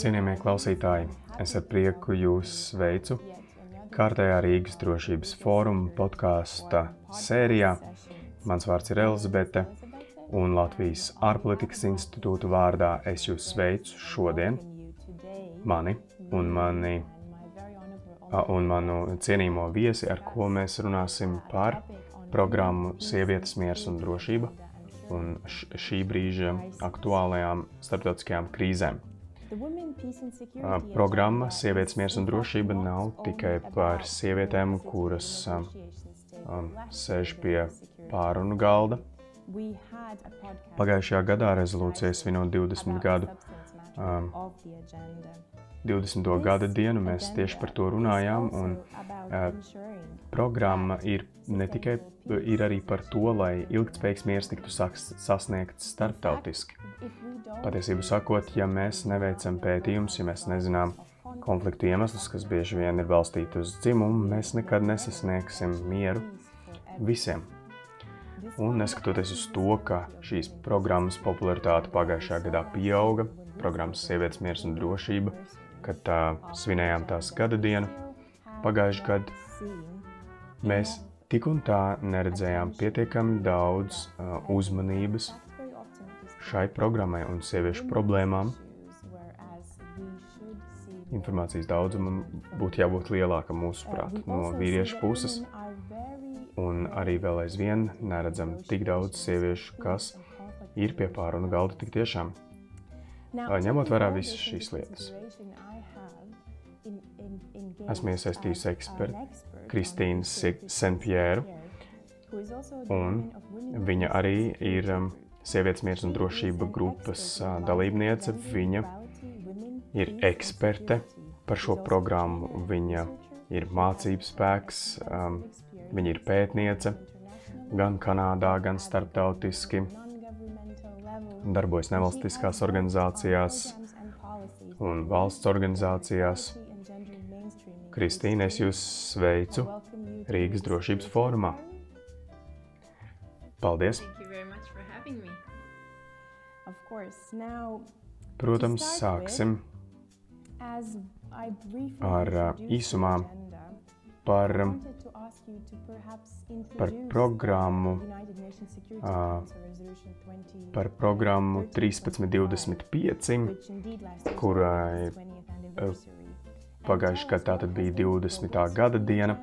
Cienījamie klausītāji, es ar prieku jūs sveicu kārtējā Rīgas drošības fóruma podkāsta sērijā. Mans vārds ir Elizabete, un Latvijas ārpolitikas institūta vārdā es jūs sveicu šodien, mani un, mani, un manu cienīmo viesi, ar ko mēs runāsim par programmu Sievietes miers un drošība un šī brīža aktuālajām starptautiskajām krīzēm. Programma Sievietes miers un drošība nav tikai par sievietēm, kuras um, sēž pie pārunu galda. Pagājušajā gadā rezolūcija svinot 20 gadu um, 20. gada dienu mēs tieši par to runājām. Un, uh, programma ir ne tikai ir arī par to, lai ilgspējīgs miers tiktu sasniegts starptautiski. Patiesību sakot, ja mēs neveicam pētījumus, ja mēs nezinām konfliktu iemeslus, kas bieži vien ir balstīti uz dzimumu, mēs nekad nesasniegsim mieru visiem. Un neskatoties uz to, ka šīs programmas popularitāte pagājušajā gadā pieauga, programmas Sievietes miers un drošība, kad tā, svinējām tās gada dienu. Pagājušajā gadā mēs tik un tā neredzējām pietiekami daudz uh, uzmanības šai programmai un sieviešu problēmām. Informācijas daudzumam būtu jābūt lielākam mūsuprāt no vīriešu puses. Un arī vēl aizvien neredzam tik daudz sieviešu, kas ir pie pārunu galda tik tiešām. Ņemot vērā visas šīs lietas, esmu iesaistījis ekspertu Kristīnu Senpjēru, un viņa arī ir um, Sievietes miers un drošība grupas uh, dalībniece. Viņa ir eksperte par šo programmu, viņa ir mācību spēks, um, viņa ir pētniece gan Kanādā, gan starptautiski. Darbojas nevalstiskās organizācijās un valsts organizācijās. Kristīne, es jūs sveicu Rīgas drošības fórumā. Paldies! Protams, sāksim ar īsumā par par programmu, par programmu 1325, kurai pagājušajā gadā tā bija 20. gada diena.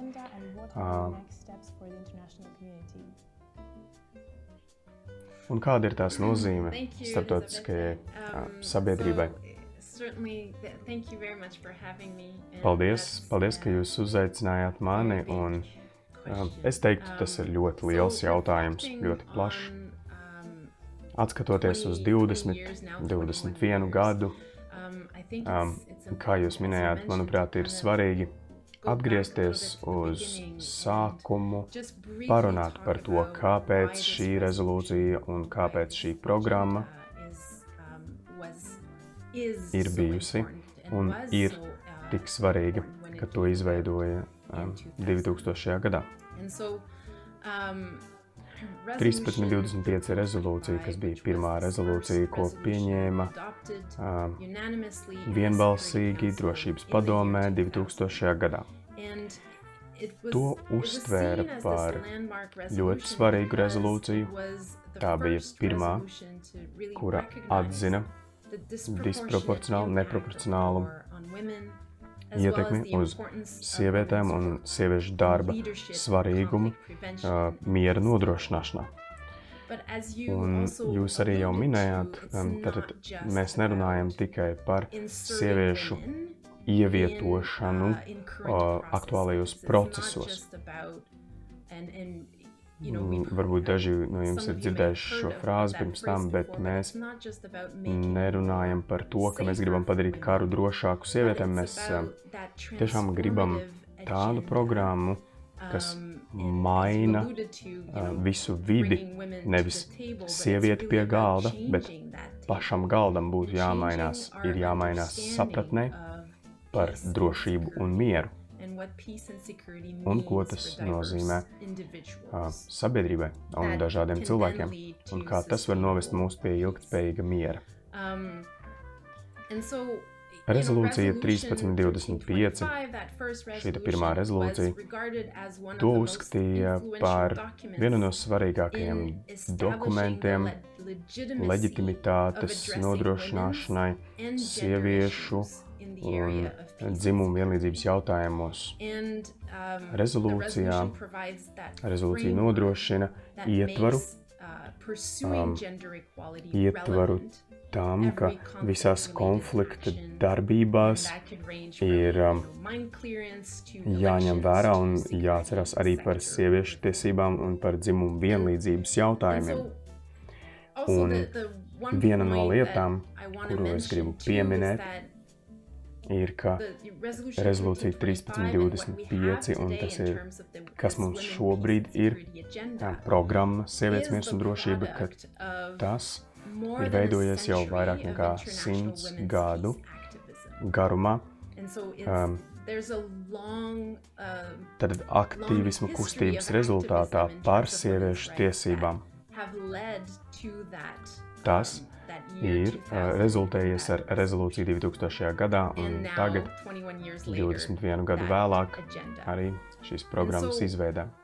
Un kāda ir tās nozīme starptautiskajai sabiedrībai? Paldies, paldies, ka jūs uzaicinājāt mani. Un, uh, es teiktu, tas ir ļoti liels jautājums, ļoti plašs. Atskatoties uz 20, 21 gadu, um, kā jūs minējāt, manuprāt, ir svarīgi atgriezties uz sākumu, parunāt par to, kāpēc šī rezolūcija un kāpēc šī programma ir bijusi un ir tik svarīga, ka to izveidoja um, 2000. gadā. 1325 rezolūcija, kas bija pirmā rezolūcija, ko pieņēma um, vienbalsīgi drošības padomē 2000. gadā. To uztvēra par ļoti svarīgu rezolūciju. Tā bija pirmā, kura atzina disproporcionālu, neproporcionālu ietekmi uz sievietēm un sieviešu darba svarīgumu uh, miera nodrošināšanā. Un jūs arī jau minējāt, um, tad mēs nerunājam tikai par sieviešu ievietošanu uh, aktuālajos procesos. Mm, varbūt daži no jums ir dzirdējuši šo frāzi pirms tam, bet mēs nerunājam par to, ka mēs gribam padarīt karu drošāku sievietēm. Mēs tiešām gribam tādu programmu, kas maina visu vidi, nevis sievieti pie galda, bet pašam galdam būtu jāmainās, ir jāmainās sapratnē par drošību un mieru un ko tas nozīmē uh, sabiedrībai un dažādiem cilvēkiem, un kā tas var novest mūs pie ilgspējīga miera. Um, Rezolūcija 1325, šī pirmā rezolūcija, to uzskatīja par vienu no svarīgākajiem dokumentiem leģitimitātes nodrošināšanai sieviešu un dzimumu vienlīdzības jautājumos. Rezolūcijā rezolūcija nodrošina ietvaru, um, ietvaru tam, ka visās konflikta darbībās ir um, jāņem vērā un jāatcerās arī par sieviešu tiesībām un par dzimumu vienlīdzības jautājumiem. Un viena no lietām, kuru es gribu pieminēt, ir, ka rezolūcija 1325, un tas ir, kas mums šobrīd ir programma Sievietes miers un drošība, ka tas ir veidojies jau vairāk nekā simts gadu garumā. Um, tad aktīvismu kustības rezultātā par sieviešu tiesībām. Tas ir uh, rezultējies ar rezolūciju 2000. gadā, un tagad, 21 gadu vēlāk, arī šīs programmas izveidē.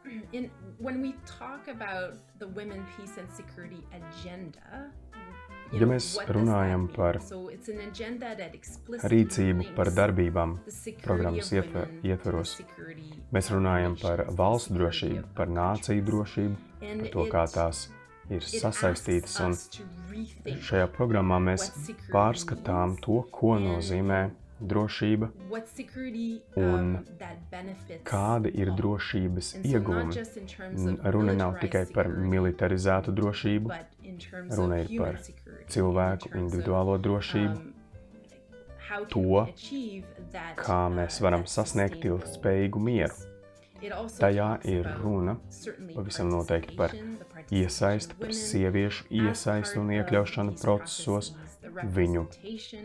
Ja mēs runājam par rīcību, par darbībām programmas ietveros, mēs runājam par valsts drošību, par nāciju drošību, par to, kā tās ir sasaistītas. Un šajā programmā mēs pārskatām to, ko nozīmē drošība un kādi ir drošības iegūmi. Runa nav tikai par militarizētu drošību, runa ir par cilvēku individuālo drošību, to, kā mēs varam sasniegt ilgspējīgu mieru. Tajā ir runa pavisam noteikti par iesaisti, par sieviešu iesaisti un iekļaušanu procesos, viņu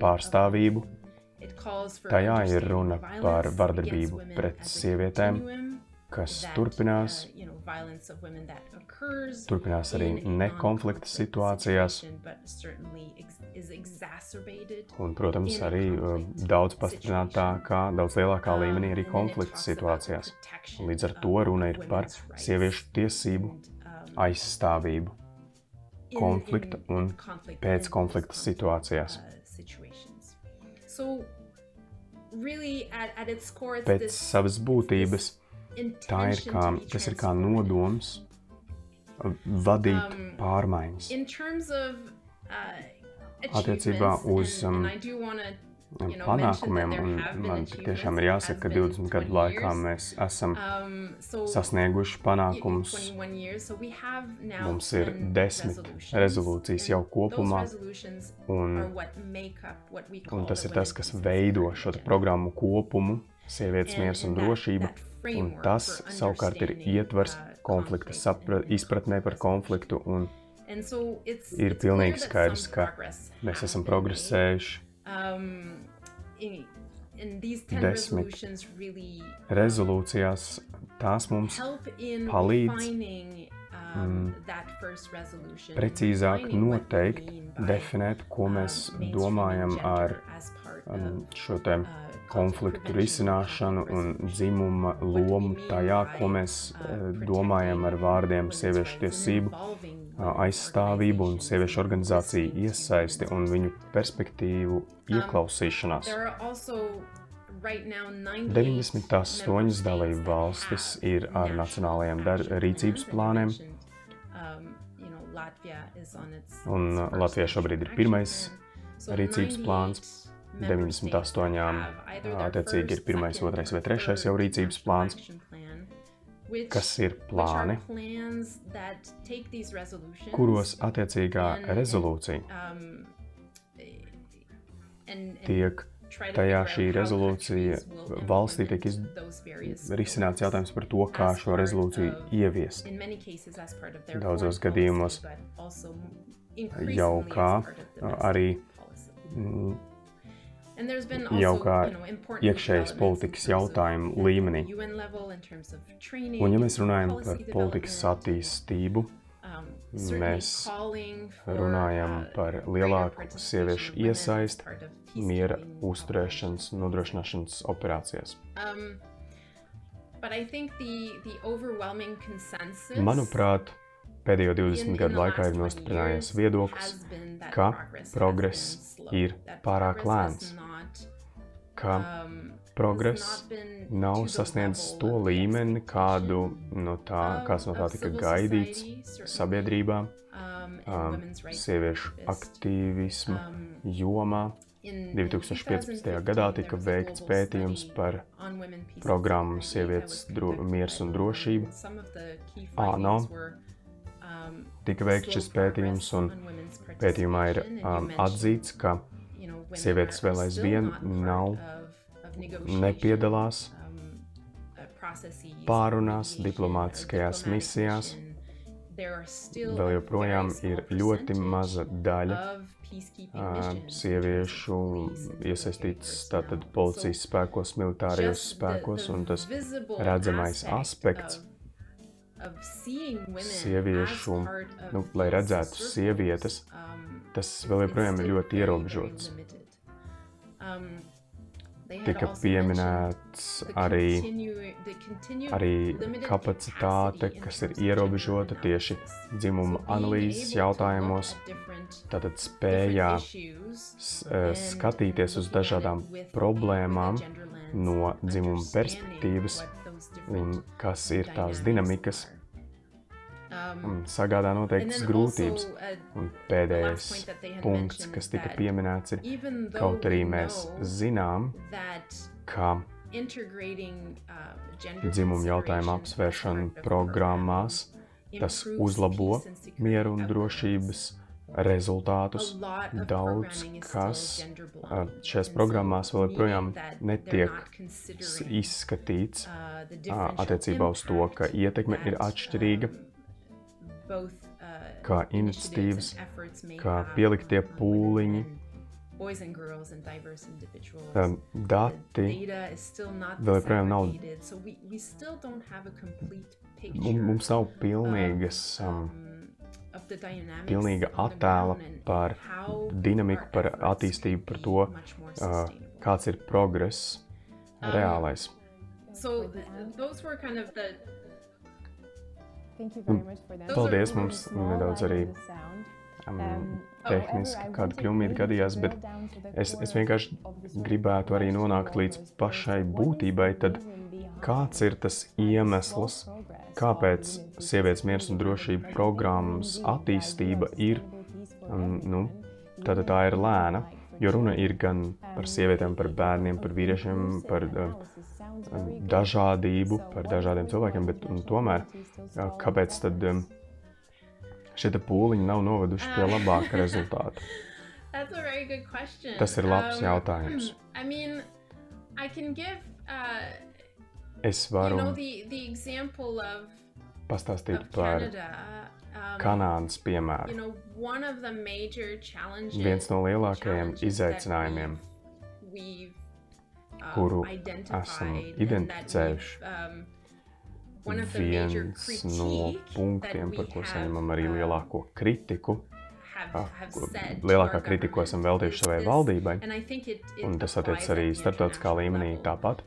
pārstāvību. Tajā ir runa par vardarbību pret sievietēm, kas turpinās, turpinās arī nekonflikta situācijās, un, protams, arī uh, daudz pastiprinātākā, daudz lielākā līmenī arī konflikta situācijās. Līdz ar to runa ir par sieviešu tiesību aizstāvību konflikta un pēc konflikta situācijās. Pēc savas būtības tā ir kā, tas ir kā nodoms vadīt um, pārmaiņas. Uh, attiecībā uz um, panākumiem. Un man tiešām ir jāsaka, ka 20 gadu laikā mēs esam um, sasnieguši panākumus. Mums ir desmit rezolūcijas jau kopumā, un, un tas ir tas, kas veido šo programmu kopumu, sievietes miers un drošība. Un tas savukārt ir ietvers uh, konflikta sapra, izpratnē par konfliktu. Un ir pilnīgi skaidrs, ka mēs esam progresējuši um, desmit rezolūcijās, tās mums palīdz um, precīzāk noteikt, definēt, ko mēs domājam ar um, šo te uh, konfliktu risināšanu un dzimuma lomu tajā, ko mēs uh, domājam ar vārdiem sieviešu tiesību aizstāvību un sieviešu organizāciju iesaisti un viņu perspektīvu ieklausīšanās. 98 dalību valstis ir ar nacionālajiem rīcības plāniem, un Latvijā šobrīd ir pirmais rīcības plāns. 98 attiecīgi ir pirmais, otrais vai trešais jau rīcības plāns. kas ir plāni, kuros attiecīgā rezolūcija um, tiek tajā šī rezolūcija valstī tiek risināts jautājums par to, kā šo rezolūciju ieviest. Daudzos gadījumos jau kā arī jau kā iekšējas politikas jautājumu līmenī. Un, ja mēs runājam par politikas attīstību mēs runājam par lielāku sieviešu iesaisti miera uzturēšanas, nodrošināšanas operācijās. Manuprāt, pēdējo 20 gadu laikā ir nostiprinājies viedoklis, ka progress ir pārāk lēns, ka progress nav sasniedzis to līmeni, kādu no tā, kāds no tā tika gaidīts sabiedrībā, um, sieviešu aktīvisma jomā. 2015. gadā tika veikts pētījums par programmu Sievietes dro, miers un drošība. ANO tika veikts šis pētījums, un pētījumā ir um, atzīts, ka sievietes vēl aizvien nav nepiedalās pārunās, diplomātiskajās misijās. Vēl joprojām ir ļoti maza daļa sieviešu iesaistītas tātad policijas spēkos, militārajos spēkos, un tas redzamais aspekts sieviešu, nu, lai redzētu sievietes, tas vēl joprojām ir ļoti ierobežots tika pieminēts arī, arī kapacitāte, kas ir ierobežota tieši dzimuma analīzes jautājumos. Tātad spējā eh, skatīties uz dažādām problēmām no dzimuma perspektīvas un kas ir tās dinamikas, um, sagādā noteiktas grūtības. Un pēdējais punkts, kas tika pieminēts, ir, kaut arī mēs zinām, ka dzimumu jautājumu apsvēršana programmās tas uzlabo mieru un drošības rezultātus. Daudz kas šajās programmās vēl joprojām netiek izskatīts attiecībā uz to, ka ietekme ir atšķirīga Uh, kā iniciatīvas, kā pieliktie pūliņi, um, dati vēl joprojām nav. Mums nav pilnīgas, um, pilnīga attēla par dinamiku, par attīstību, par to, uh, kāds ir progress um, reālais. So those were kind of the Paldies, mums nedaudz arī um, tehniski kāda kļūmīta gadījās, bet es, es vienkārši gribētu arī nonākt līdz pašai būtībai, tad kāds ir tas iemesls, kāpēc sievietes miers un drošība programmas attīstība ir, um, nu, tāda tā ir lēna, jo runa ir gan par sievietēm, par bērniem, par vīriešiem, par uh, dažādību, par dažādiem cilvēkiem, bet tomēr kāpēc tad šie pūliņi nav noveduši pie labāka rezultāta? Tas ir labs um, jautājums. Uh, es varu pastāstīt par um, Kanādas piemēru. Viens no lielākajiem izaicinājumiem kuru esam identificējuši. Um, Viens no punktiem, par ko saņemam arī lielāko kritiku, lielākā kritika, ko esam veltījuši savai valdībai, un tas attiec arī starptautiskā līmenī tāpat,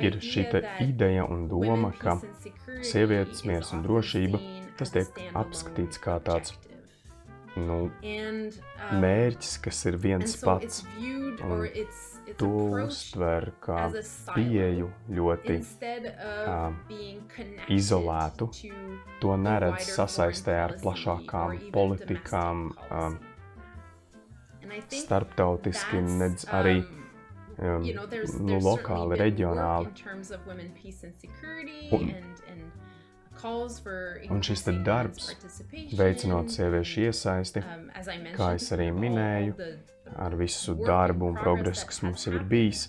ir šī ideja un doma, ka sievietes miers un drošība, tas tiek apskatīts kā tāds nu, um, mērķis, kas ir viens pats. Un to uztver kā pieeju ļoti uh, izolētu. To neredz sasaistē ar plašākām politikām, uh, starptautiski, nedz arī um, nu, lokāli, reģionāli. Un, Un šis darbs, veicinot sieviešu iesaisti, um, kā es arī minēju, ar visu darbu un progresu, kas mums jau ir bijis,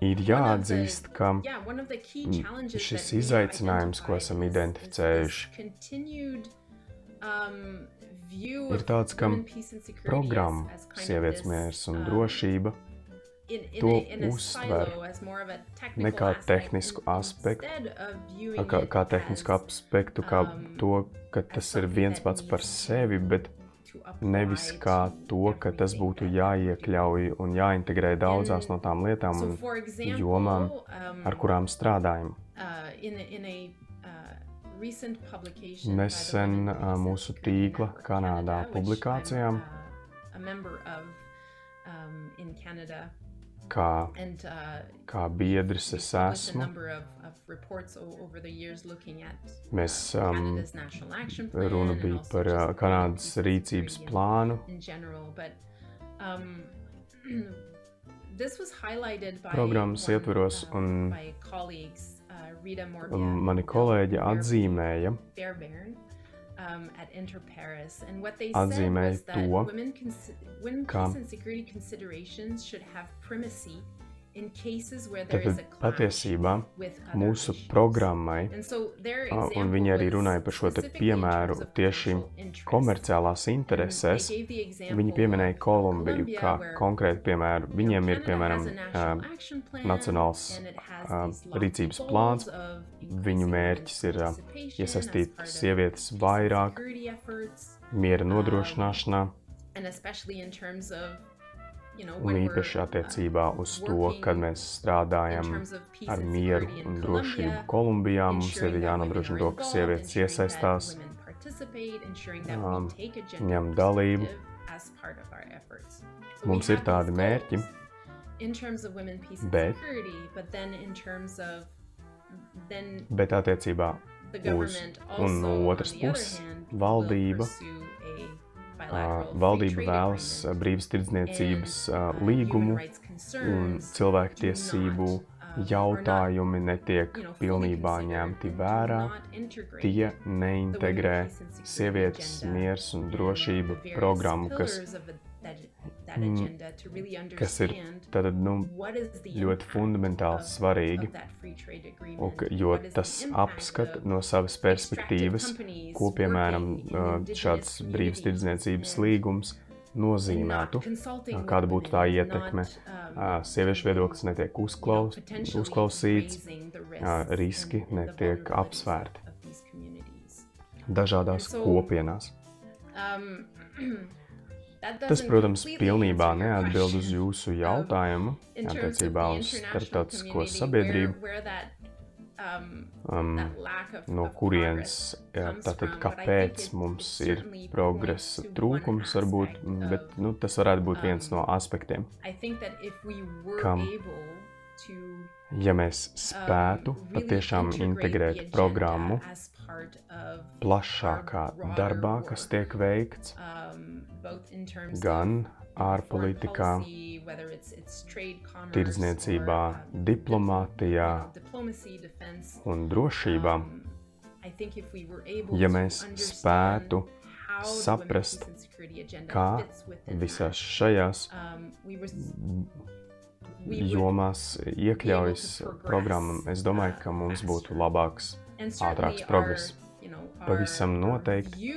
ir jāatzīst, ka šis izaicinājums, ko esam identificējuši, um, ir tāds, ka programma Sievietes miers un drošība to uztver ne kā tehnisku aspektu, kā, kā tehnisku aspektu, kā to, ka tas ir viens pats par sevi, bet nevis kā to, ka tas būtu jāiekļauj un jāintegrē daudzās no tām lietām un jomām, ar kurām strādājam. Nesen mūsu tīkla Kanādā publikācijām kā, kā biedrs es esmu. Mēs um, runa bija par uh, Kanādas rīcības plānu. Programmas ietvaros un mani kolēģi atzīmēja, um, atzīmēja to, ka Tātad patiesībā mūsu programmai, un viņi arī runāja par šo piemēru tieši komerciālās interesēs, viņi pieminēja Kolumbiju kā konkrētu piemēru. Viņiem ir, piemēram, nacionāls rīcības plāns, viņu mērķis ir iesaistīt sievietes vairāk miera nodrošināšanā, Un īpaši attiecībā uz to, kad mēs strādājam ar mieru un drošību Kolumbijā, mums ir jānodrošina to, ka sievietes iesaistās, um, ņem dalību. Mums ir tādi mērķi, bet, bet attiecībā uz un no otras puses valdība Valdība vēlas brīvas tirdzniecības līgumu un cilvēktiesību jautājumi netiek pilnībā ņemti vērā, tie neintegrē sievietes miers un drošība programmu, kas. Kas ir tātad, nu, ļoti fundamentāli svarīgi, un, jo tas apskata no savas perspektīvas, ko, piemēram, šāds brīvas tirdzniecības līgums nozīmētu, kāda būtu tā ietekme. Um, sieviešu viedoklis netiek uzklaus, uzklausīts, riski netiek apsvērti dažādās kopienās. Um, Tas, protams, pilnībā neatbild uz jūsu jautājumu attiecībā uz starptautisko sabiedrību. Um, no kurienes, tātad kāpēc mums ir progresa trūkums, varbūt, bet nu, tas varētu būt viens no aspektiem, kam, ja mēs spētu patiešām integrēt programmu plašākā darbā, kas tiek veikts, gan ārpolitikā, tirdzniecībā, diplomātijā un drošībā. Ja mēs spētu saprast, kā visās šajās jomās iekļaujas programma, es domāju, ka mums būtu labāks, ātrāks progress. Pavisam noteikti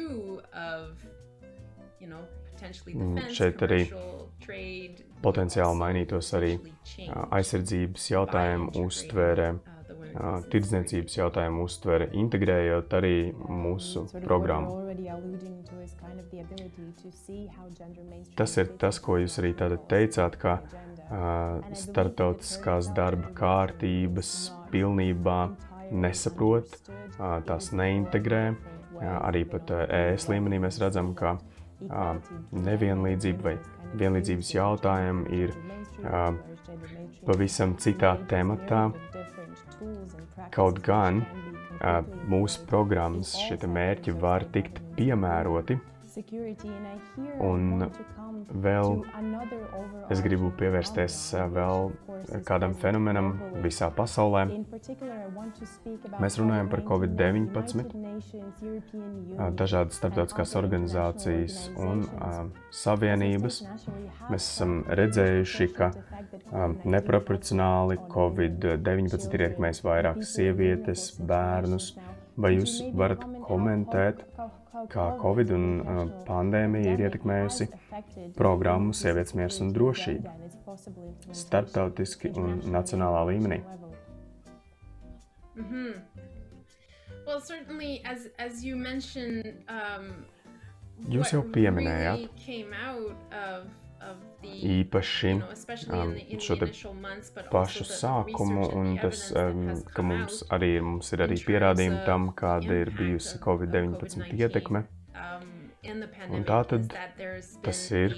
šeit arī potenciāli mainītos arī aizsardzības jautājumu uztvere, tirdzniecības jautājumu uztvere, integrējot arī mūsu programmu. Tas ir tas, ko jūs arī teicāt, ka starptautiskās darba kārtības pilnībā nesaprot, tās neintegrē. Arī pat ES līmenī mēs redzam, ka nevienlīdzība vai vienlīdzības jautājumi ir pavisam citā tematā. Kaut gan mūsu programmas šie mērķi var tikt piemēroti Un vēl es gribu pievērsties vēl kādam fenomenam visā pasaulē. Mēs runājam par Covid-19, dažādas starptautiskās organizācijas un savienības. Mēs esam redzējuši, ka neproporcionāli Covid-19 ir ietekmējis vairāk sievietes, bērnus. Vai jūs varat komentēt kā Covid un uh, pandēmija ir ietekmējusi programmu Sievietes miers un drošība starptautiski un nacionālā līmenī. Mm -hmm. Well, certainly, as, as you mentioned, um, Jūs jau pieminējāt, īpaši um, šo pašu sākumu, un tas, um, ka mums arī, mums ir arī pierādījumi tam, kāda ir bijusi Covid-19 ietekme. Un tā tad tas ir,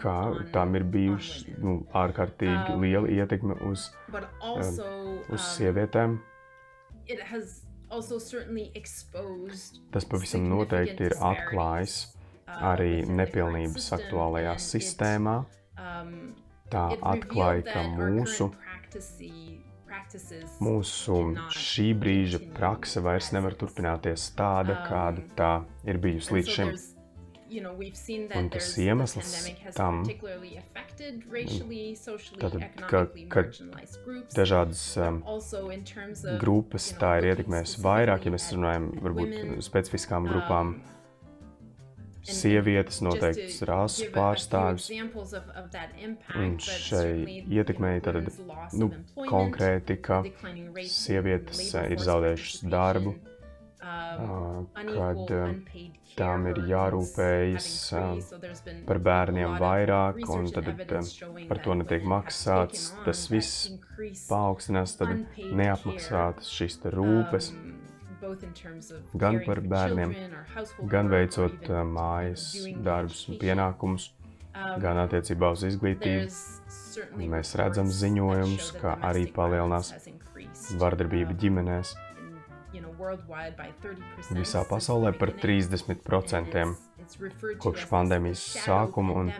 kā tām ir bijuši nu, ārkārtīgi liela ietekme uz, um, uz sievietēm. Tas pavisam noteikti ir atklājis arī nepilnības aktuālajā sistēmā. Tā atklāja, ka mūsu, mūsu šī brīža prakse vairs nevar turpināties tāda, kāda tā ir bijusi līdz šim. Un tas iemesls tam, tātad, ka, ka dažādas um, grupas tā ir ietekmējusi vairāk, ja mēs runājam varbūt specifiskām grupām, sievietes, noteikts rasu pārstāvis. Un šai ietekmēja tad, nu, konkrēti, ka sievietes ir zaudējušas darbu, kad tām ir jārūpējas par bērniem vairāk, un tad par to netiek maksāts. Tas viss paaugstinās neapmaksātas šīs rūpes gan par bērniem, gan veicot mājas darbus un pienākumus, gan attiecībā uz izglītību. Mēs redzam ziņojumus, ka arī palielinās vardarbība ģimenēs. visā pasaulē par 30% kopš pandēmijas sākuma, un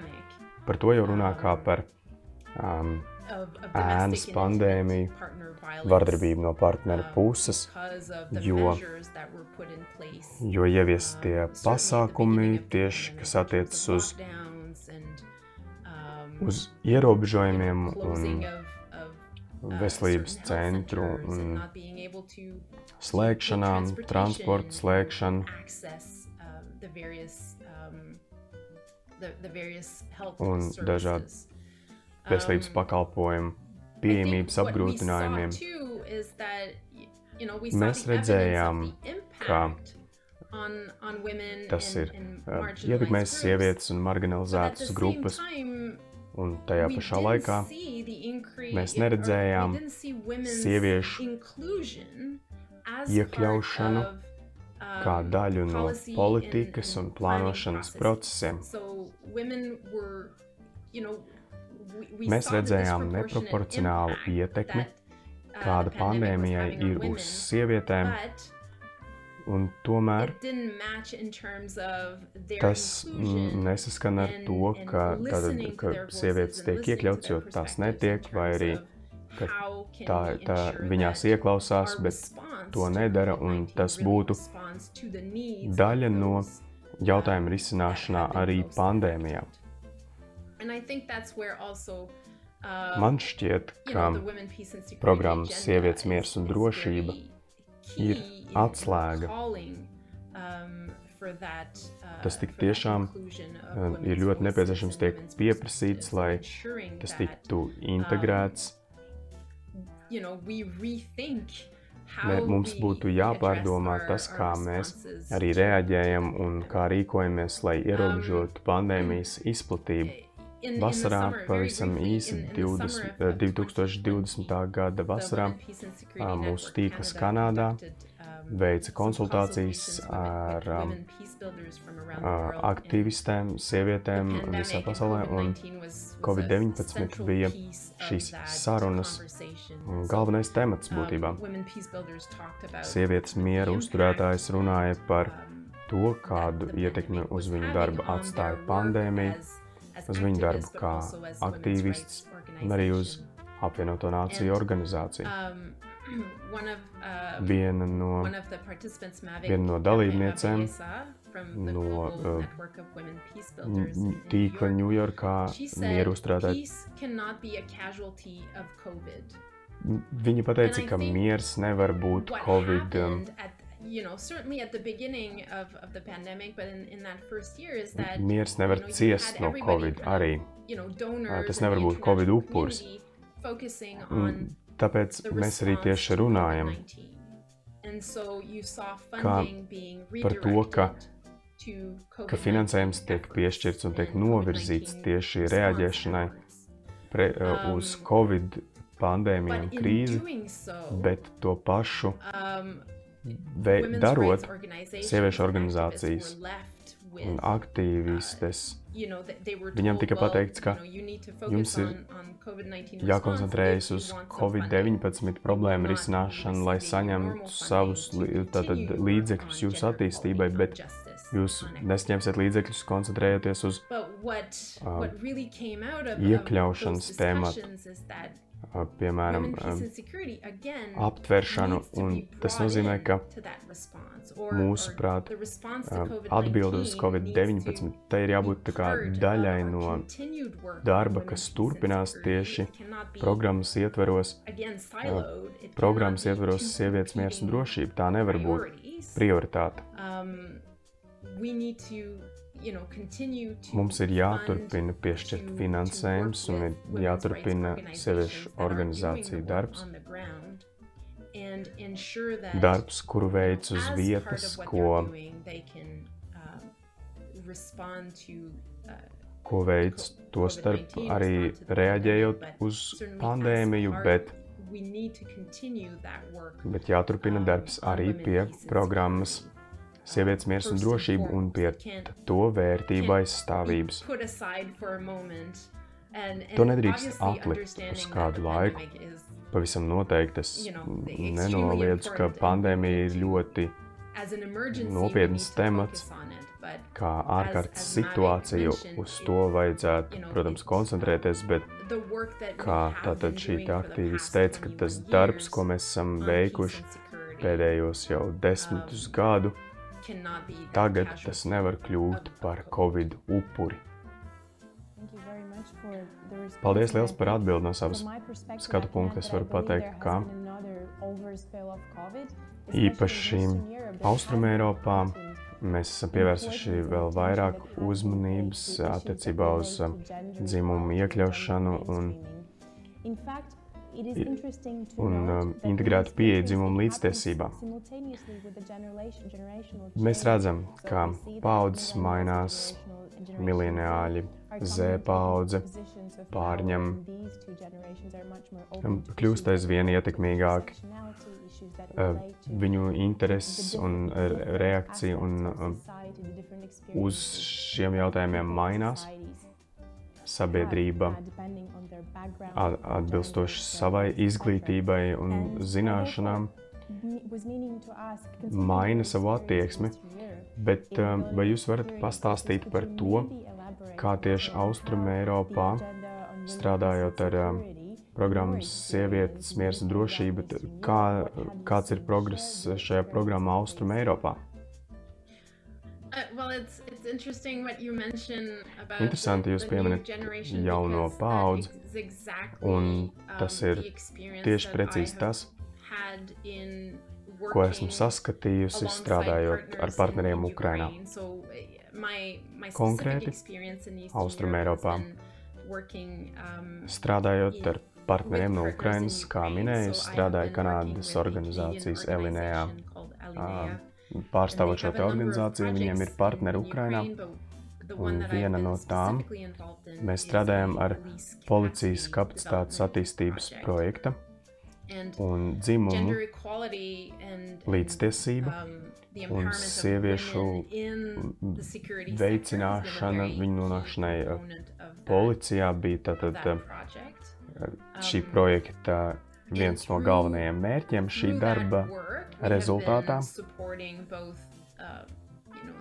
par to jau runā kā par um, ēnas pandēmiju, vardarbību no partneru puses, jo, jo ieviestie pasākumi tieši, kas attiecas uz, uz ierobežojumiem un veselības centru un slēgšanām, transporta slēgšanu. Un dažādi veselības pakalpojumu pieejamības apgrūtinājumiem. Mēs redzējām, ka tas ir ietekmējis sievietes un marginalizētas grupas, un tajā pašā laikā mēs neredzējām sieviešu iekļaušanu kā daļu no politikas un plānošanas procesiem. Mēs redzējām neproporcionālu ietekmi, kāda pandēmijai ir uz sievietēm, un tomēr tas nesaskan ar to, ka, tātad, ka sievietes tiek iekļauts, jo tās netiek, vai arī ka tā, tā viņās ieklausās, bet to nedara, un tas būtu daļa no jautājuma risināšanā arī pandēmijā. Um, Man šķiet, ka programmas Sievietes miers un drošība ir atslēga. Um, tas tik tiešām uh, ir ļoti nepieciešams tiek pieprasīts, lai tas tiktu integrēts. Mē, mums būtu jāpārdomā tas, kā mēs arī reaģējam un kā rīkojamies, lai um, ierobežotu pandēmijas izplatību. Vasarā, pavisam īsi 20, 2020. gada vasarā, mūsu tīkls Kanādā veica konsultācijas ar um, aktīvistēm, sievietēm visā pasaulē, un Covid-19 bija šīs sarunas galvenais temats būtībā. Sievietes miera uzturētājs runāja par to, kādu ietekmi uz viņu darbu atstāja pandēmija, uz viņu darbu kā aktīvists un arī uz apvienoto nāciju organizāciju. Viena no, viena no dalībniecēm no uh, tīkla Ņujorkā mieru uzturētāji. Viņa pateica, ka miers nevar būt Covid um, you know, certainly at the beginning of, of the pandemic, but in, in that first year is that Miers nevar you know, ciest no Covid arī. you know, donors tas and nevar būt Covid Un on Tāpēc the mēs arī tieši runājam COVID-19. And so you saw Kā funding being par to, ka- ka COVID-19 finansējums tiek piešķirts un tiek novirzīts COVID-19 tieši reaģēšanai pre, uh, uz Um, Covid pandēmiju un krīzi, bet to pašu um, darot, sieviešu organizācijas un aktīvistes, they were Viņam tika pateikts, ka jums ir on, on COVID-19 jākoncentrējas uz if you want some funding. Covid-19 problēmu risināšanu, lai saņemtu savus tātad, līdzekļus jūsu attīstībai, bet jūs nesņemsiet līdzekļus koncentrējoties uz of iekļaušanas tēmatu. Uh, piemēram, um, aptveršanu, un tas nozīmē, ka mūsuprāt, uh, COVID-19 atbilde uz needs to Covid-19 tai ir jābūt daļai no darba, kas turpinās tieši programmas ietveros. It programmas ietveros sievietes miers un drošība. Tā nevar būt prioritāte. Um, we need to, you know, continue to Mums ir jāturpina piešķirt finansējums un ir jāturpina sieviešu organizāciju darbs. Darbs, kuru veids uz vietas, ko, they're doing, they can respond to uh, ko veids to starp arī reaģējot uz pandēmiju, bet, we need to continue that work bet jāturpina darbs arī pie programmas. Sievietes miers un drošība un pie to vērtību can't aizstāvības. To nedrīkst atlikt uz kādu laiku. Pavisam noteikti es nenoliedzu, ka pandēmija ir ļoti Nopietns temats. kā ārkārtas situācija, uz to vajadzētu, protams, koncentrēties, bet we kā tātad šī past teica, ka 21 tas darbs, ko mēs esam veikuši pēdējos jau desmitus Um, tagad tas nevar kļūt par COVID. Upuri. Paldies liels par atbildi no savas skatu punkta. Es varu pateikt, ka īpaši especially in Eastern Europe, that Austrum has Eiropā mēs esam pievērsuši vēl vairāk uzmanības attiecībā uz uh, dzimumu iekļaušanu un, un, um, integrētu pieeju dzimumu līdztiesībām. Mēs redzam, ka paudzes mainās, mileniāļi, Z paudze pārņem, kļūst aizvien ietekmīgāki. Uh, Viņu intereses un uh, reakcija un, um, uz šiem jautājumiem mainās. Sabiedrība a- atbilstoši savai izglītībai un zināšanām, maina savu attieksmi, bet um, vai jūs varat pastāstīt par to, kā tieši Austrum Eiropā, strādājot ar um, programmas Sievietes, Miers un Drošība, kā, kāds ir progress šajā programmā Austrum Eiropā? Uh, well, it's it's interesting what you mention about Interesanti jūs pieminat jauno paudzi, exactly, un tas um, ir the experience tieši precīzi tas, ko esmu saskatījusi strādājot ar partneriem in Ukrainā. Ukraine. So, my, my Konkrēti, Austrum Eiropā. um, Strādājot ar partneriem no Ukrainas, kā minēju, strādāju Kanādas organizācijas Elinējā. Pārstāvot šo te organizāciju, viņiem ir partneri in Ukrainā. Un viena no tām Mēs is strādājam ar policijas kapacitātes attīstības projekta un dzimumu līdztiesība um, un sieviešu veicināšana, viņu nonākšanai uh, policijā bija tātad uh, šī Um, projekta viens no galvenajiem mērķiem šī darba. rezultātā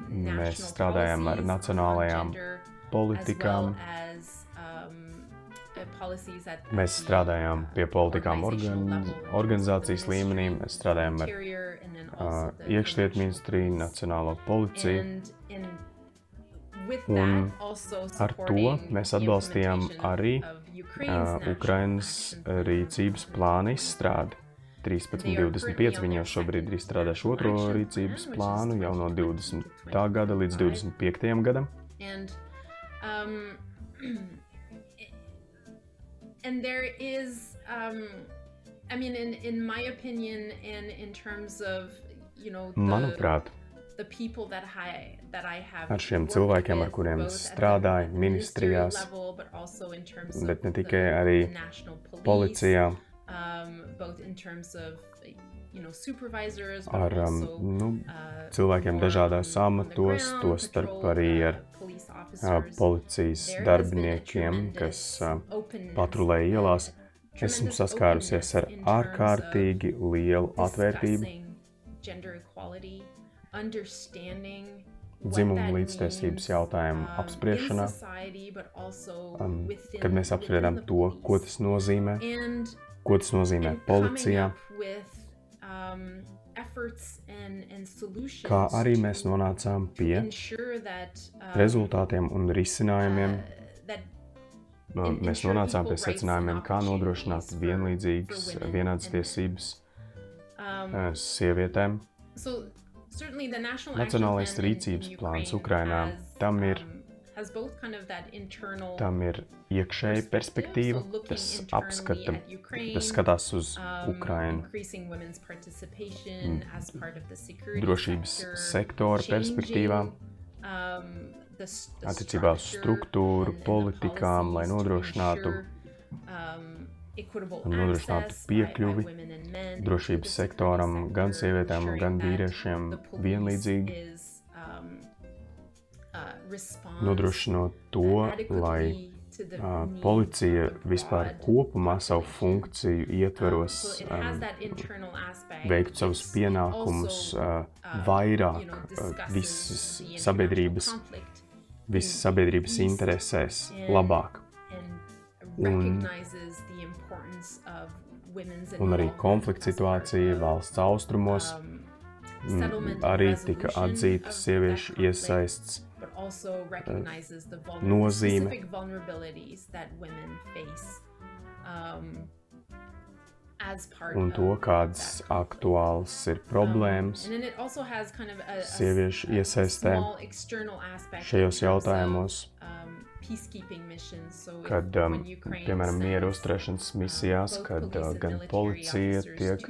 Mēs strādājam ar nacionālajām politikām. Mēs strādājām pie politikām organ, organizācijas līmenī, mēs strādājām ar uh, iekšlietu ministriju, nacionālo policiju. Un ar to mēs atbalstījām arī uh, Ukrainas action plan. rīcības plāna izstrādi. 13.25. Viņi jau šobrīd ir izstrādājuši otro rīcības plānu jau no 20. gada līdz 25. gadam. And um, and there is um, I mean in in my opinion and in terms of you know the, Manuprāt, the people that I that I have Ar šiem cilvēkiem, ar kuriem strādāju ministrijās, level, but also in terms of bet ne tikai arī the national police, policijā, um, both in terms of you know supervisors, but ar um, nu, uh, cilvēkiem dažādās amatos, tostarp patrol, arī uh, ar officers. policijas darbiniekiem, kas patrulē uh, ielās. Esmu saskārusies ar ārkārtīgi lielu atvērtību dzimumu that līdztiesības jautājumu um, also um, kad mēs apspriedām to, ko police. tas nozīmē, And ko tas nozīmē policijā, up with, um, efforts and, and solutions kā arī mēs nonācām pie um, rezultātiem un risinājumiem. uh, en- Mēs nonācām pie secinājumiem, kā nodrošināt vienlīdzīgas, vienādas tiesības um, ā, sievietēm. So the national Nacionālais rīcības plāns Ukraine Ukrainā, tam ir- um, Tam ir iekšēja perspektīva, tas apskata, tas skatās uz um, Ukrainu. security drošības sektora perspektīvā, um, attiecībā uz struktūru, politikām, lai nodrošinātu un nodrošinātu piekļuvi drošības sektoram gan sievietēm, gan vīriešiem police vienlīdzīgi, is, um, uh, nodrošinot to, lai needs policija vispār kopumā savu funkciju Um, ietveros um, veiktu savus pienākumus ā, uh, vairāk discusses visas sabiedrības, visas sabiedrības interesēs labāk. and Un arī konflikta situācija valsts austrumos. Um, mm, arī tika atzīta sieviešu iesaists vulner- nozīme. Un to, kādas aktuālas ir Um, problēmas. sieviešu iesaistē šajos jautājumos, um, kad, um, piemēram, sends, uzturēšanas um, misijās, kad uh, gan policija tiek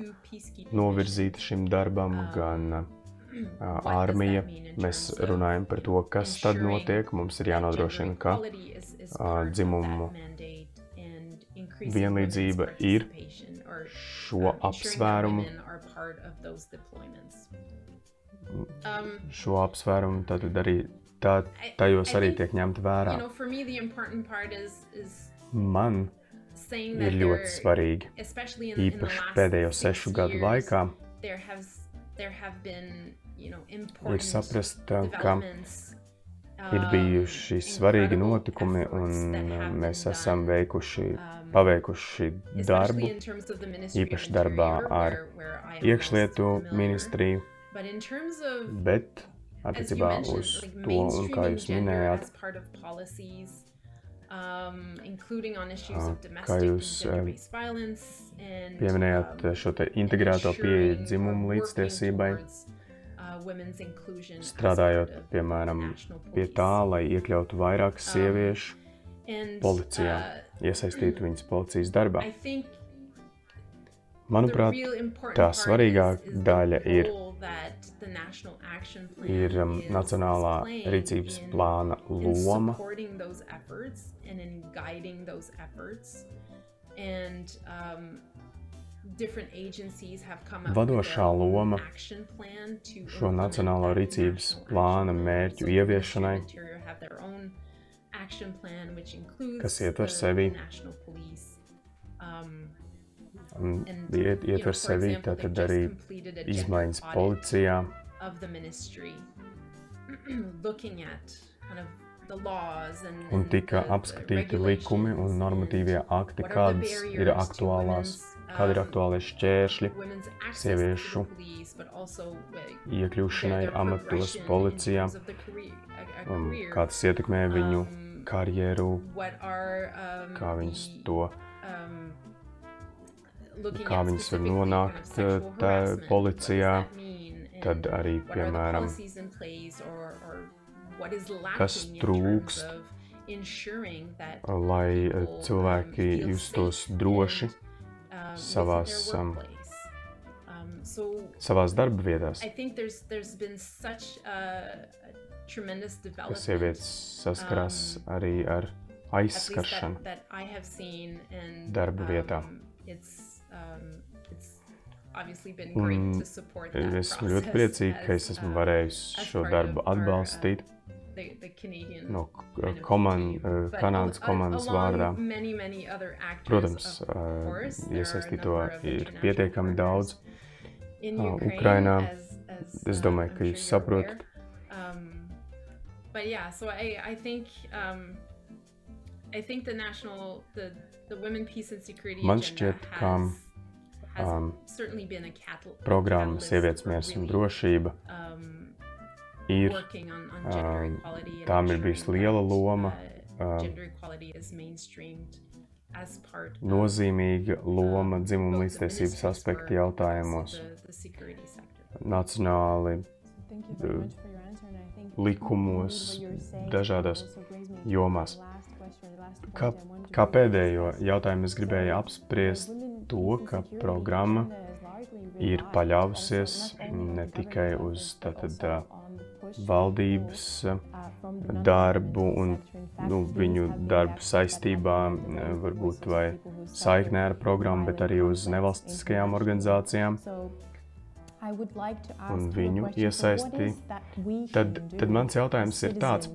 novirzīta šim darbam, gan uh, in Mēs runājam par to, kas tad notiek. Mums ir jānodrošina, ka of dzimumu vienlīdzība ir šo um, apsvērumu, deployments. Um, šo apsvērumu tad arī tā, tajos arī tiek ņemta vērā. you know, for me, the important part is is Man saying ir that ļoti svarīgi, especially in, in the īpaši last pēdējo sešu gadu laikā, there has there have been you know ir saprast, ka developments, ir um, bijuši svarīgi notikumi, un have mēs esam veikuši, um, paveikuši darbu, īpaši darbā ar iekšlietu ministriju, bet attiecībā uz to, un kā jūs minējāt, um, including on issues Ah, of kā domestic jūs, and pieminējāt um, šo te integrēto pieeju dzimumu līdztiesībai, uh, strādājot, part of piemēram, pie tā, lai iekļautu vairāk Um, sieviešu policijā, uh, iesaistītu viņas policijas darbā. I think Manuprāt, the real important tā part svarīgā is- is the daļa ir- ir um, nacionālā rīcības plāna loma Vadošā loma action plan to šo nacionālo rīcības plāna mērķu ieviešanai, Interior have their own action plan, which includes kas ietver the- sevi. the national police. Um, iet, ietver sevi tātad arī izmaiņas policijā, of the ministry, looking at kind of the laws and, un tika apskatīti likumi un normatīvie akti, kādas ir aktuālās, kādi ir um, aktuālie šķēršļi access sieviešu iekļūšanai amatos policijā, a um, career. kā tas ietekmē viņu Um, karjeru, um, kā viņas to um, kā viņas var nonākt uh, tā policijā, tad arī, piemēram, kas trūkst, lai uh, um, cilvēki justos droši? um, savās, their um. Um, so savās darba vietās, I think there's there's been such a, a tremendous ka development sievietes saskarās arī ar aizskaršanu. that, that and darba vietā. um, it's um, it's obviously been great Un esmu ļoti priecīga, ka es esmu uh, varējusi šo darbu uh, atbalstīt the, the Canadian no kind komandas, team. But Kanādas komandas vārdā. Many, many Protams, uh, course, iesaistīto ir pietiekami daudz. in uh, Ukraine, Ukrainā. Es uh, domāju, ka jūs saprotat. Um, but yeah, so I, I think um, I think the national the the women peace and security Man šķiet, ka, um, certainly been a catal- Programma Sievietes miers un drošība um, ir gender um, tām ir bijusi liela loma, uh, um, nozīmīga loma um, dzimuma līdztiesības aspekta jautājumos. Nacionāli, So thank you very the much for your answer, and I think likumos, dažādās jomās. Kā, kā pēdējo jautājumu es gribēju So, apspriest to, ka programma ir paļāvusies ne tikai uz tātad, also valdības uh, the darbu un nu, viņu darbu saistībām, developed varbūt vai saiknē ar programmu, bet arī uz nevalstiskajām organizācijām. Un viņu iesaisti. is that we Tad, can do tad mans jautājums ir tāds,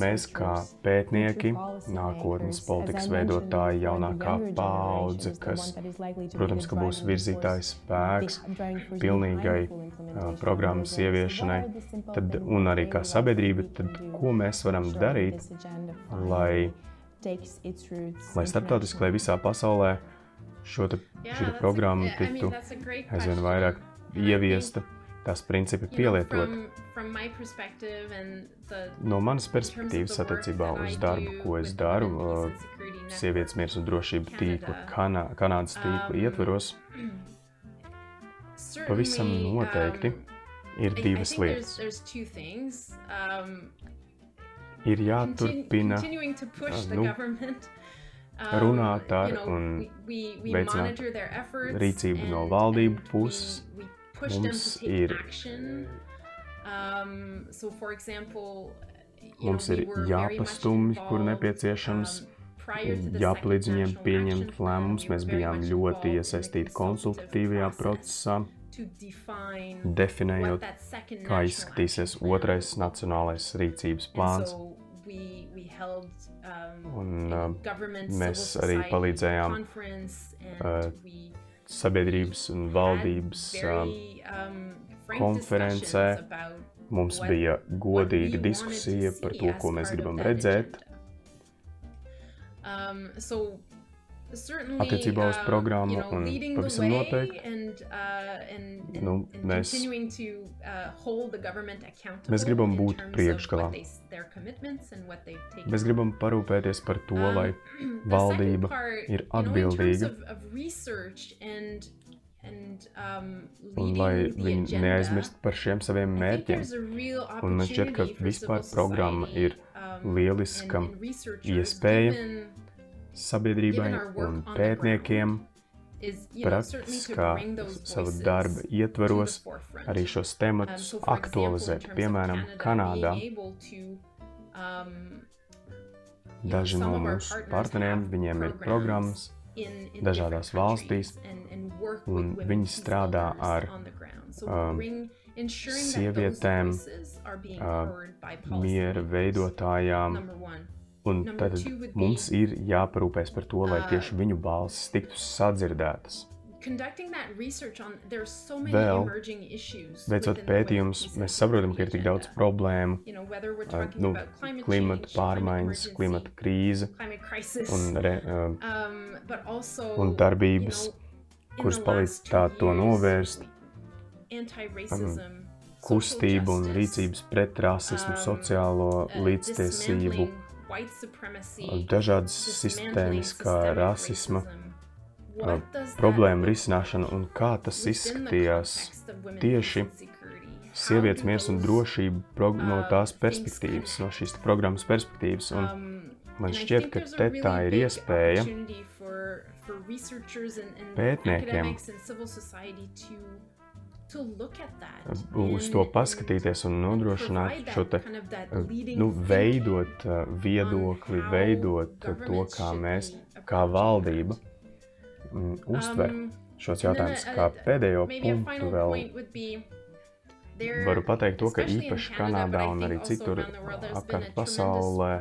mēs kā pētnieki, nākotnes politikas veidotāji, jaunākā paudze, kas, protams, ka būs virzītājs spēks pilnīgai of programmas ieviešanai, are the simple tad, un arī kā sabiedrība, tad ko mēs varam darīt, lai, lai starptautiski, lai visā pasaulē šo te, šī te mean, tiktu aizvien vairāk ieviesta, tās principi pielietot. No manas perspektīvas attiecībā uz darbu, ko es daru, Network, Sievietes miers un drošība tīkla Kanā, Kanādas tīkla um, ietveros, pavisam certainly, noteikti um, ir divas lietas. Um, Ir jāturpina uh, nu, runāt ar un veicināt rīcību no valdību puses. Push them to take ir- action. Um, so, for example, Mums ir jāpastumj, kur nepieciešams, um, jāpalīdz viņiem pieņemt lēmumus. Mēs bijām ļoti iesaistīti konsultatīvajā procesā, to define definējot, kā izskatīsies otrais nacionālais rīcības plāns. um, Un, a uh, government, mēs arī palīdzējām, conference, and uh, we Sabiedrības un valdības um, frank konferencē mums bija godīga diskusija par to, ko mēs gribam redzēt. Um, so Attiecībā uz um, programmu you know, un leading the pavisam noteikti. and, uh, Nu, mēs- continuing to uh, hold the government accountable Mēs gribam būt priekšgalā. Mēs gribam parūpēties par to, Um, lai valdība ir atbildīga um, un lai viņi neaizmirst par šiem saviem mērķiem. there's a real Un man šķiet, ka vispār programma ir um, lieliska iespēja sabiedrībai un pētniekiem sava voices darba to ietveros arī šos Um, tematus in aktualizēt. Piemēram, Kanādā um, daži no mūsu partneriem, viņiem ir programmas, dažādās valstīs, un viņi strādā ar, um, sievietēm, uh, miera veidotājām. Un tad mums ir jāparūpēs par to, lai uh, tieši viņu balsis tiktu sadzirdētas. Vēl. Veicot pētījumus, mēs saprotam, ka ir tik daudz problēmu, uh, nu, klimata pārmaiņas, klimata krīze un re, uh, um, un darbības, kuras palīdz tā to novērst, anti-racism, kustību un rīcības pret rasismu, um, sociālo uh, līdztiesību, supremacy, dažādas sistēmiskā systemic rasisma look risināšanu un kā tas izskatījās tieši sievietes miers un drošība no uh, tās perspektīvas, no šīs programmas perspektīvas. Un Um, man šķiet, ka te tā ir iespēja pētniekiem uz to paskatīties un nodrošināt šo te, kind of that uh, leading nu, veidot uh, viedokli, veidot uh, to, kā mēs, kā valdība, mm, uztver Um, šos and then jautājumus. a- Kā a- pēdējo maybe a punktu final vēl point would be there, varu pateikt to, ka īpaši Kanādā un arī citur apkārt pasaulē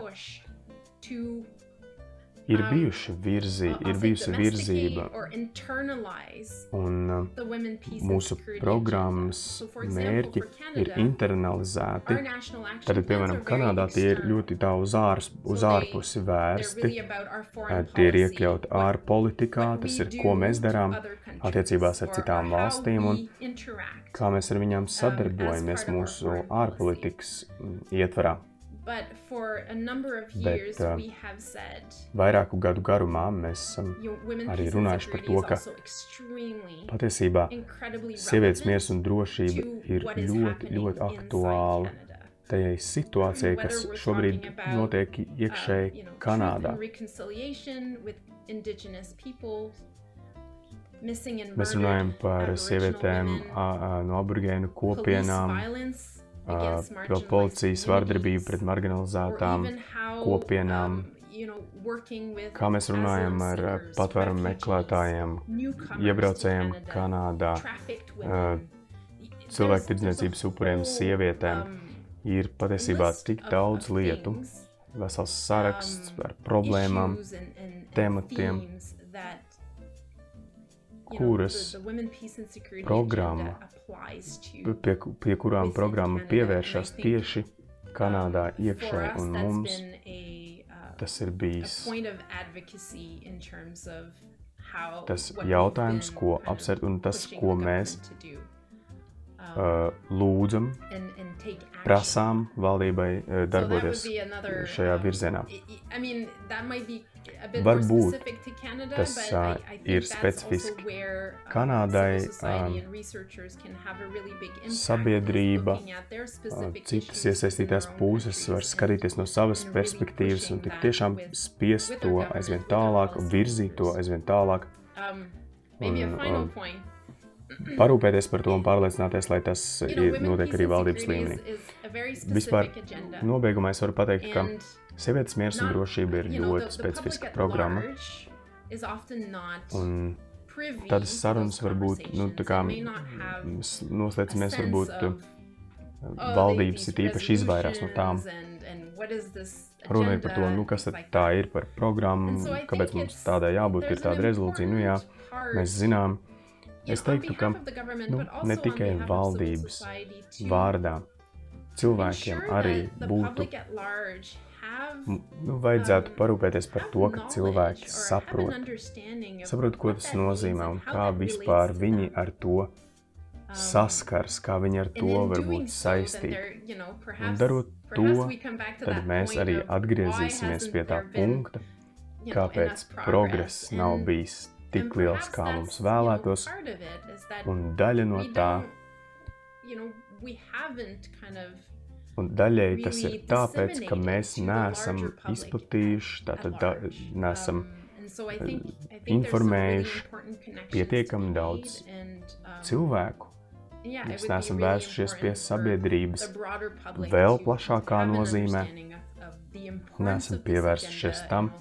ir um, bijuši virzi, ir bijusi virzība un uh, mūsu programmas mērķi ir internalizēti. Tad, piemēram, Kanādā tie ir ļoti tā uz, ārs, uz ārpusi vērsti. Tie ir iekļauti ārpolitikā, tas ir, ko mēs darām attiecībās ar citām valstīm un kā mēs ar viņām um, sadarbojamies mūsu ārpolitikas mm, ietvarā. But for a number of Bet, years, uh, we have said Vairāku gadu garumā mēs esam women, arī runājuši par to, ka patiesībā incredibly sievietes miers un drošība ir ļoti, ļoti aktuāla Canada. tajai situācijai, kas šobrīd notiek Uh, iekšēji Kanādā. Mēs runājam par sievietēm no aborigēnu police kopienām, vēl marginalized policijas vardarbību pret marginalizētām kopienām. um, with Kā mēs runājam ar asylum patvērumu meklētājiem, iebraucējiem Kanādā, women. cilvēku tirdzniecības upuriem, sievietēm. um, Ir patiesībā tik daudz lietu, vesels saraksts um, ar problēmām, tematiem, kuras programma pie, pie kurām programma pievēršas tieši Kanādā um, us, un mums uh, tas ir bijis point of advocacy in terms of how tas jautājums, ko apsver, un tas, ko mēs do. Um, uh, lūdzam, prasām valdībai uh, darboties šajā um, virzienā. Varbūt tas, uh, ir specifiski um, Kanādai, civil society and researchers can have a really big impact sabiedrība, uh, citas iesaistītās puses var skatīties no savas perspektīvas un tik tiešām spiest to aizvien tālāk, virzīt to aizvien tālāk, Un, um, parūpēties par to un pārliecināties, lai tas notiek arī valdības līmenī. Vispār nobeigumā es varu pateikt, ka sievietes miers un drošība ir ļoti specifiska programma. Un tādas sarunas those var būt, nu, tā kā noslēdzamies, varbūt of, oh, valdības ir īpaši izvairās no tām. Runa ir par to, nu, kas tā ir par programmu, kāpēc mums tādai jābūt, ir tāda rezolūcija. Nu, jā, mēs zinām, es teiktu, ka nu, ne tikai valdības vārdā cilvēkiem arī būtu, nu, vajadzētu um, parūpēties par to, ka cilvēki saprot, saprot, ko tas nozīmē un kā vispār viņi ar to Um, saskars, kā viņi ar to var būt saistīti. perhaps, darot to, Tad mēs arī atgriezīsimies pie tā punkta, kāpēc progress? nav bijis tik liels, kā mums vēlētos, un daļa no tā, you know, we haven't kind of un daļēji tas ir tāpēc, ka mēs neesam izplatījuši, at tātad da, neesam Um, some really informējuši pietiekami daudz um, cilvēku. Mēs neesam vērsušies pie sabiedrības vēl plašākā nozīmē. Neesam this pievērsušies tam,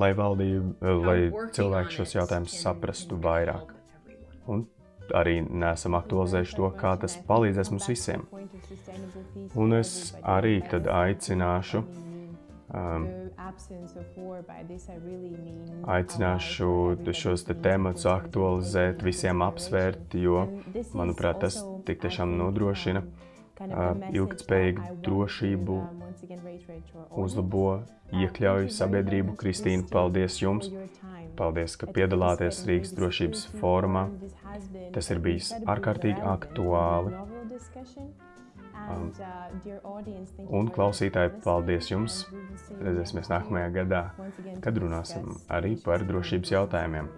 lai valdība, how lai cilvēki šos jautājumus saprastu vairāk. Un arī neesam aktualizējuši to, kā tas palīdzēs mums visiem. Un es arī tad aicināšu, um, aicināšu šos te tematus aktualizēt, visiem apsvērt, jo, manuprāt, tas tik tiešām nodrošina uh, ilgtspējīgu drošību, uzlabo, iekļauj sabiedrību. Kristīna, paldies jums! Paldies, ka piedalāties Rīgas drošības fórumā. Tas ir bijis ārkārtīgi aktuāli. Um, un klausītāji, paldies jums! Redzēsimies nākamajā gadā, kad runāsim arī par drošības jautājumiem.